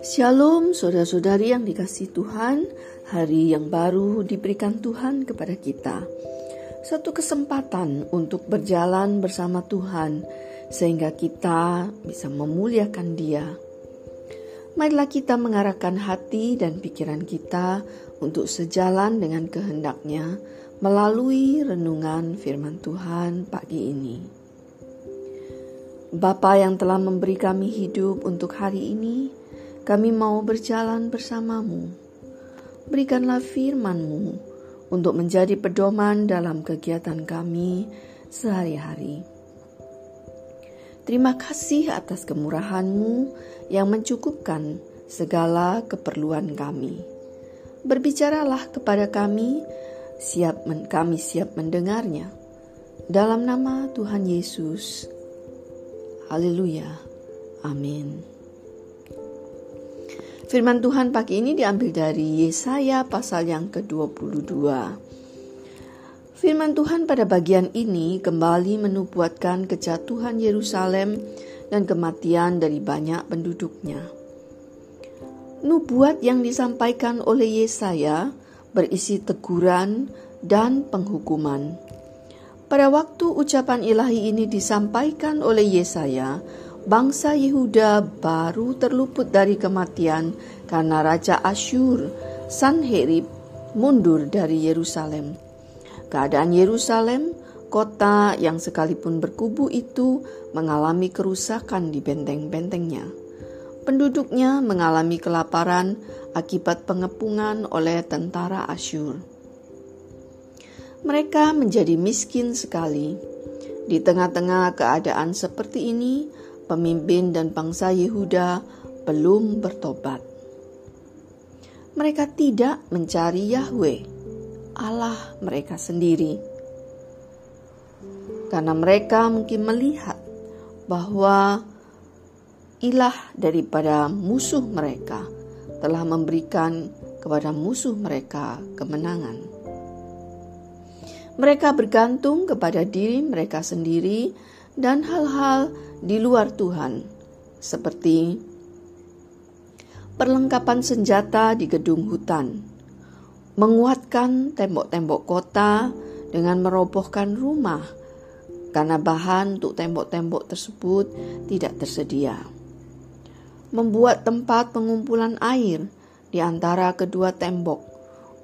Shalom saudara-saudari yang dikasih Tuhan. Hari yang baru diberikan Tuhan kepada kita. Satu kesempatan untuk berjalan bersama Tuhan Sehingga kita bisa memuliakan dia. Marilah kita mengarahkan hati dan pikiran kita Untuk sejalan dengan kehendaknya Melalui renungan firman Tuhan pagi ini Bapa yang telah memberi kami hidup untuk hari ini, kami mau berjalan bersamamu. Berikanlah firman-Mu untuk menjadi pedoman dalam kegiatan kami sehari-hari. Terima kasih atas kemurahan-Mu yang mencukupkan segala keperluan kami. Berbicaralah kepada kami, siap kami siap mendengarnya. Dalam nama Tuhan Yesus. Haleluya. Amin. Firman Tuhan pagi ini diambil dari Yesaya pasal yang ke-22. Firman Tuhan pada bagian ini kembali menubuatkan kejatuhan Yerusalem dan kematian dari banyak penduduknya. Nubuat yang disampaikan oleh Yesaya berisi teguran dan penghukuman. Pada waktu ucapan ilahi ini disampaikan oleh Yesaya, bangsa Yehuda baru terluput dari kematian karena Raja Asyur, Sanherib, mundur dari Yerusalem. Keadaan Yerusalem, kota yang sekalipun berkubu itu, mengalami kerusakan di benteng-bentengnya. Penduduknya mengalami kelaparan akibat pengepungan oleh tentara Asyur. Mereka menjadi miskin sekali. Di tengah-tengah keadaan seperti ini, pemimpin dan bangsa Yehuda belum bertobat. Mereka tidak mencari Yahweh, Allah mereka sendiri, karena mereka mungkin melihat bahwa ilah daripada musuh mereka telah memberikan kepada musuh mereka kemenangan. Mereka bergantung kepada diri mereka sendiri dan hal-hal di luar Tuhan, seperti perlengkapan senjata di gedung hutan, menguatkan tembok-tembok kota dengan merobohkan rumah karena bahan untuk tembok-tembok tersebut tidak tersedia. Membuat tempat pengumpulan air di antara kedua tembok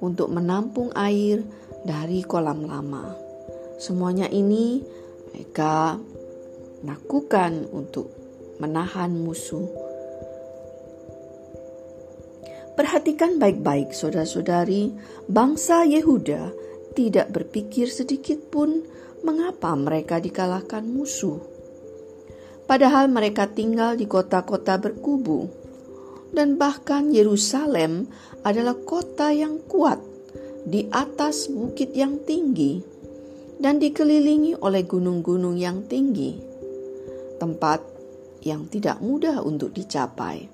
untuk menampung air dari kolam lama. Semuanya ini mereka lakukan untuk menahan musuh. Perhatikan baik-baik, saudara-saudari, bangsa Yehuda tidak berpikir sedikit pun mengapa mereka dikalahkan musuh. Padahal mereka tinggal di kota-kota berkubu, dan bahkan Yerusalem adalah kota yang kuat di atas bukit yang tinggi dan dikelilingi oleh gunung-gunung yang tinggi tempat yang tidak mudah untuk dicapai.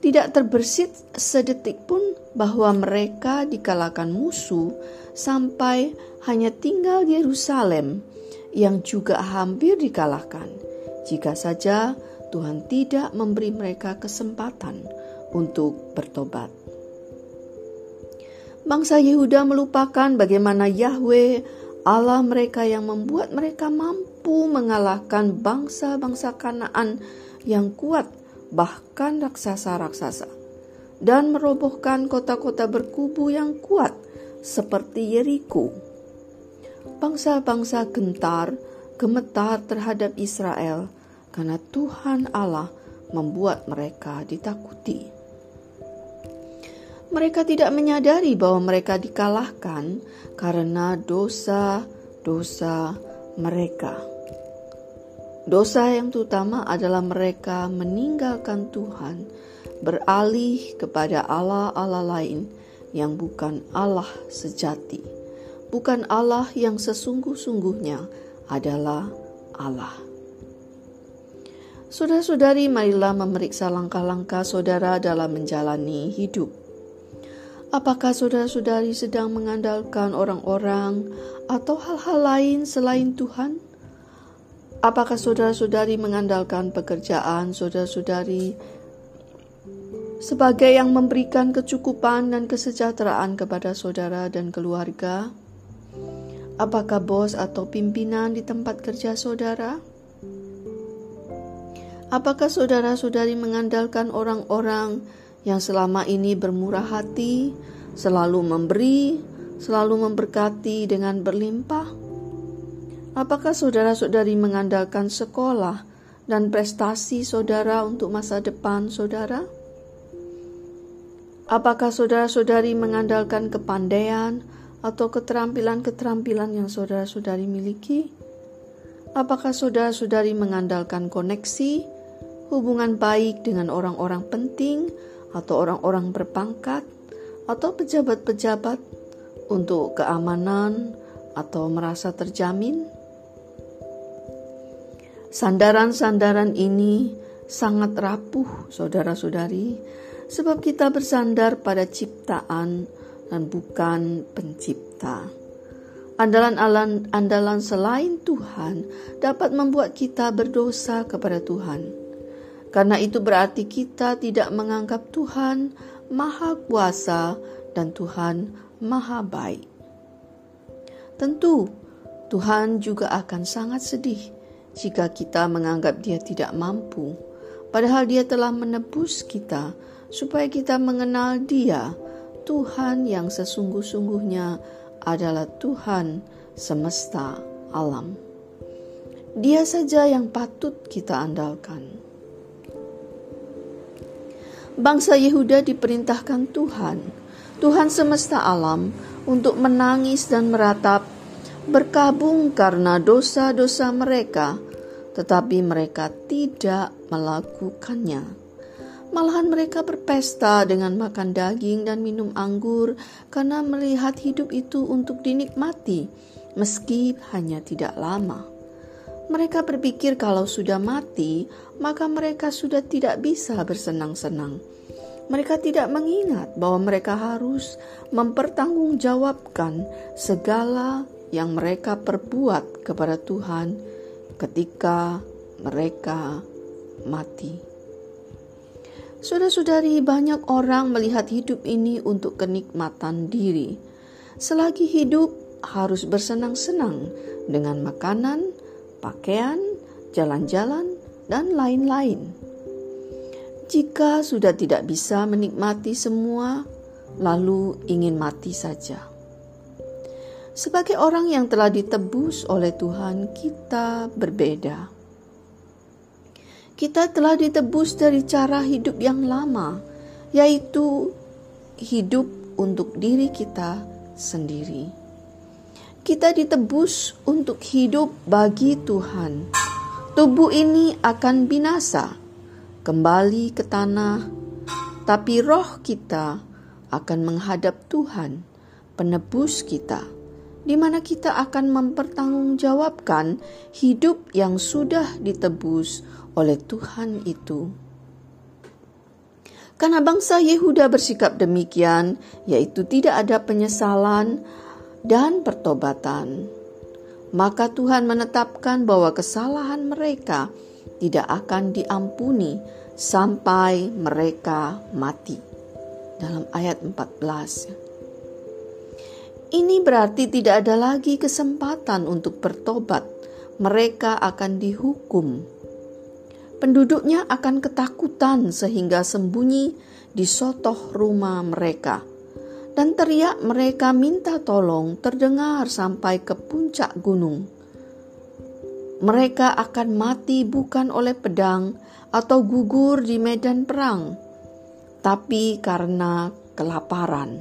Tidak terbersit sedetik pun bahwa mereka dikalahkan musuh sampai hanya tinggal Yerusalem yang juga hampir dikalahkan. Jika saja Tuhan tidak memberi mereka kesempatan untuk bertobat. Bangsa Yehuda melupakan bagaimana Yahweh Allah mereka yang membuat mereka mampu mengalahkan bangsa-bangsa Kanaan yang kuat, bahkan raksasa-raksasa, dan merobohkan kota-kota berkubu yang kuat seperti Yeriko. Bangsa-bangsa gentar, gemetar terhadap Israel karena Tuhan Allah membuat mereka ditakuti. Mereka tidak menyadari bahwa mereka dikalahkan karena dosa-dosa mereka. Dosa yang terutama adalah mereka meninggalkan Tuhan, beralih kepada Allah-Allah lain yang bukan Allah sejati, bukan Allah yang sesungguh-sungguhnya adalah Allah. Saudara-saudari, marilah memeriksa langkah-langkah saudara dalam menjalani hidup. Apakah saudara-saudari sedang mengandalkan orang-orang atau hal-hal lain selain Tuhan? Apakah saudara-saudari mengandalkan pekerjaan saudara-saudari sebagai yang memberikan kecukupan dan kesejahteraan kepada saudara dan keluarga? Apakah bos atau pimpinan di tempat kerja saudara? Apakah saudara-saudari mengandalkan orang-orang yang selama ini bermurah hati, selalu memberi, selalu memberkati dengan berlimpah? Apakah saudara-saudari mengandalkan sekolah dan prestasi saudara untuk masa depan saudara? Apakah saudara-saudari mengandalkan kepandaian atau keterampilan-keterampilan yang saudara-saudari miliki? Apakah saudara-saudari mengandalkan koneksi? hubungan baik dengan orang-orang penting atau orang-orang berpangkat atau pejabat-pejabat untuk keamanan atau merasa terjamin. Sandaran-sandaran ini sangat rapuh, saudara-saudari, sebab kita bersandar pada ciptaan dan bukan pencipta. Andalan-andalan selain Tuhan dapat membuat kita berdosa kepada Tuhan karena itu berarti kita tidak menganggap Tuhan Maha Kuasa dan Tuhan Maha Baik. Tentu, Tuhan juga akan sangat sedih jika kita menganggap Dia tidak mampu, padahal Dia telah menebus kita supaya kita mengenal Dia, Tuhan yang sesungguh-sungguhnya adalah Tuhan semesta alam. Dia saja yang patut kita andalkan. Bangsa Yehuda diperintahkan Tuhan, Tuhan semesta alam, untuk menangis dan meratap, berkabung karena dosa-dosa mereka, tetapi mereka tidak melakukannya. Malahan mereka berpesta dengan makan daging dan minum anggur karena melihat hidup itu untuk dinikmati, meski hanya tidak lama. Mereka berpikir kalau sudah mati, maka mereka sudah tidak bisa bersenang-senang. Mereka tidak mengingat bahwa mereka harus mempertanggungjawabkan segala yang mereka perbuat kepada Tuhan ketika mereka mati. Saudara-saudari, banyak orang melihat hidup ini untuk kenikmatan diri. Selagi hidup harus bersenang-senang dengan makanan, pakaian, jalan-jalan, dan lain-lain. Jika sudah tidak bisa menikmati semua, lalu ingin mati saja. Sebagai orang yang telah ditebus oleh Tuhan, kita berbeda. Kita telah ditebus dari cara hidup yang lama, yaitu hidup untuk diri kita sendiri. Kita ditebus untuk hidup bagi Tuhan. Tubuh ini akan binasa, kembali ke tanah, tapi roh kita akan menghadap Tuhan, penebus kita, di mana kita akan mempertanggungjawabkan hidup yang sudah ditebus oleh Tuhan itu. Karena bangsa Yehuda bersikap demikian, yaitu tidak ada penyesalan dan pertobatan, maka Tuhan menetapkan bahwa kesalahan mereka tidak akan diampuni sampai mereka mati. Dalam ayat 14. Ini berarti tidak ada lagi kesempatan untuk bertobat. Mereka akan dihukum. Penduduknya akan ketakutan sehingga sembunyi di sotoh rumah mereka dan teriak mereka minta tolong terdengar sampai ke puncak gunung. Mereka akan mati bukan oleh pedang atau gugur di medan perang, tapi karena kelaparan.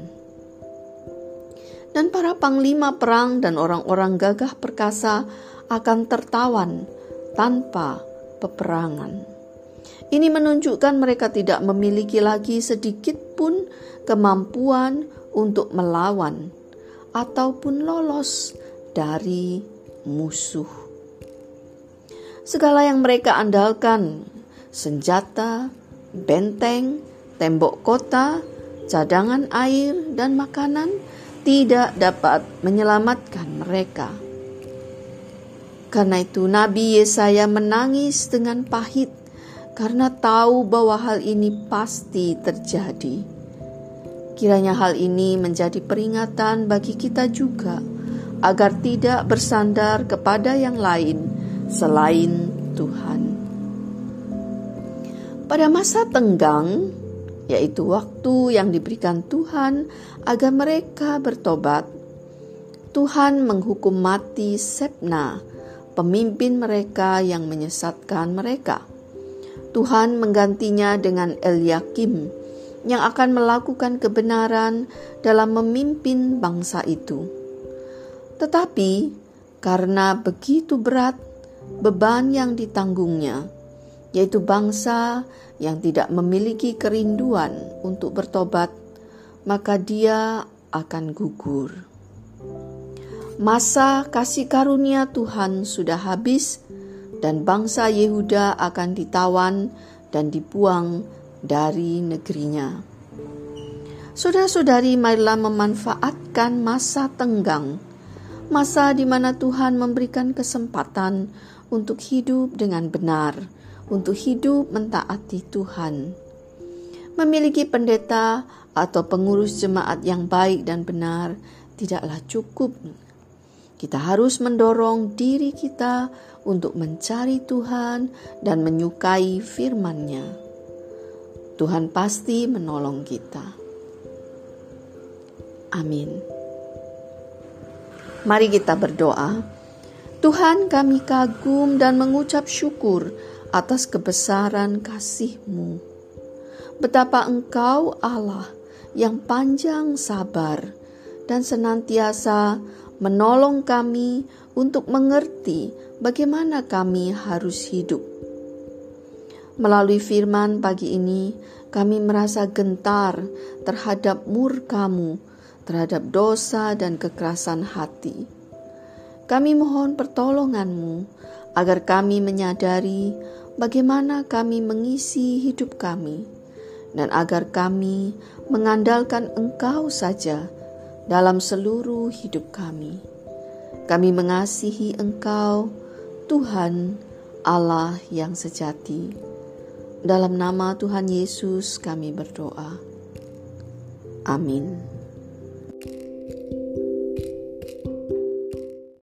Dan para panglima perang dan orang-orang gagah perkasa akan tertawan tanpa peperangan. Ini menunjukkan mereka tidak memiliki lagi sedikit pun kemampuan untuk melawan ataupun lolos dari musuh. Segala yang mereka andalkan, senjata, benteng, tembok kota, cadangan air, dan makanan, tidak dapat menyelamatkan mereka. Karena itu Nabi Yesaya menangis dengan pahit karena tahu bahwa hal ini pasti terjadi. Kiranya hal ini menjadi peringatan bagi kita juga agar tidak bersandar kepada yang lain selain Tuhan. Pada masa tenggang, yaitu waktu yang diberikan Tuhan agar mereka bertobat, Tuhan menghukum mati Sepna, pemimpin mereka yang menyesatkan mereka. Tuhan menggantinya dengan Eliakim yang akan melakukan kebenaran dalam memimpin bangsa itu. Tetapi karena begitu berat beban yang ditanggungnya, yaitu bangsa yang tidak memiliki kerinduan untuk bertobat, maka dia akan gugur. Masa kasih karunia Tuhan sudah habis, dan bangsa Yehuda akan ditawan dan dibuang dari negerinya. Saudara-saudari, marilah memanfaatkan masa tenggang, masa di mana Tuhan memberikan kesempatan untuk hidup dengan benar, untuk hidup mentaati Tuhan. Memiliki pendeta atau pengurus jemaat yang baik dan benar tidaklah cukup kita harus mendorong diri kita untuk mencari Tuhan dan menyukai firman-Nya. Tuhan pasti menolong kita. Amin. Mari kita berdoa. Tuhan kami kagum dan mengucap syukur atas kebesaran kasih-Mu. Betapa Engkau Allah yang panjang sabar dan senantiasa menolong kami untuk mengerti bagaimana kami harus hidup. Melalui firman pagi ini, kami merasa gentar terhadap murkamu, terhadap dosa dan kekerasan hati. Kami mohon pertolonganmu agar kami menyadari bagaimana kami mengisi hidup kami, dan agar kami mengandalkan Engkau saja dalam seluruh hidup kami. Kami mengasihi Engkau, Tuhan Allah yang sejati. Dalam nama Tuhan Yesus kami berdoa. Amin.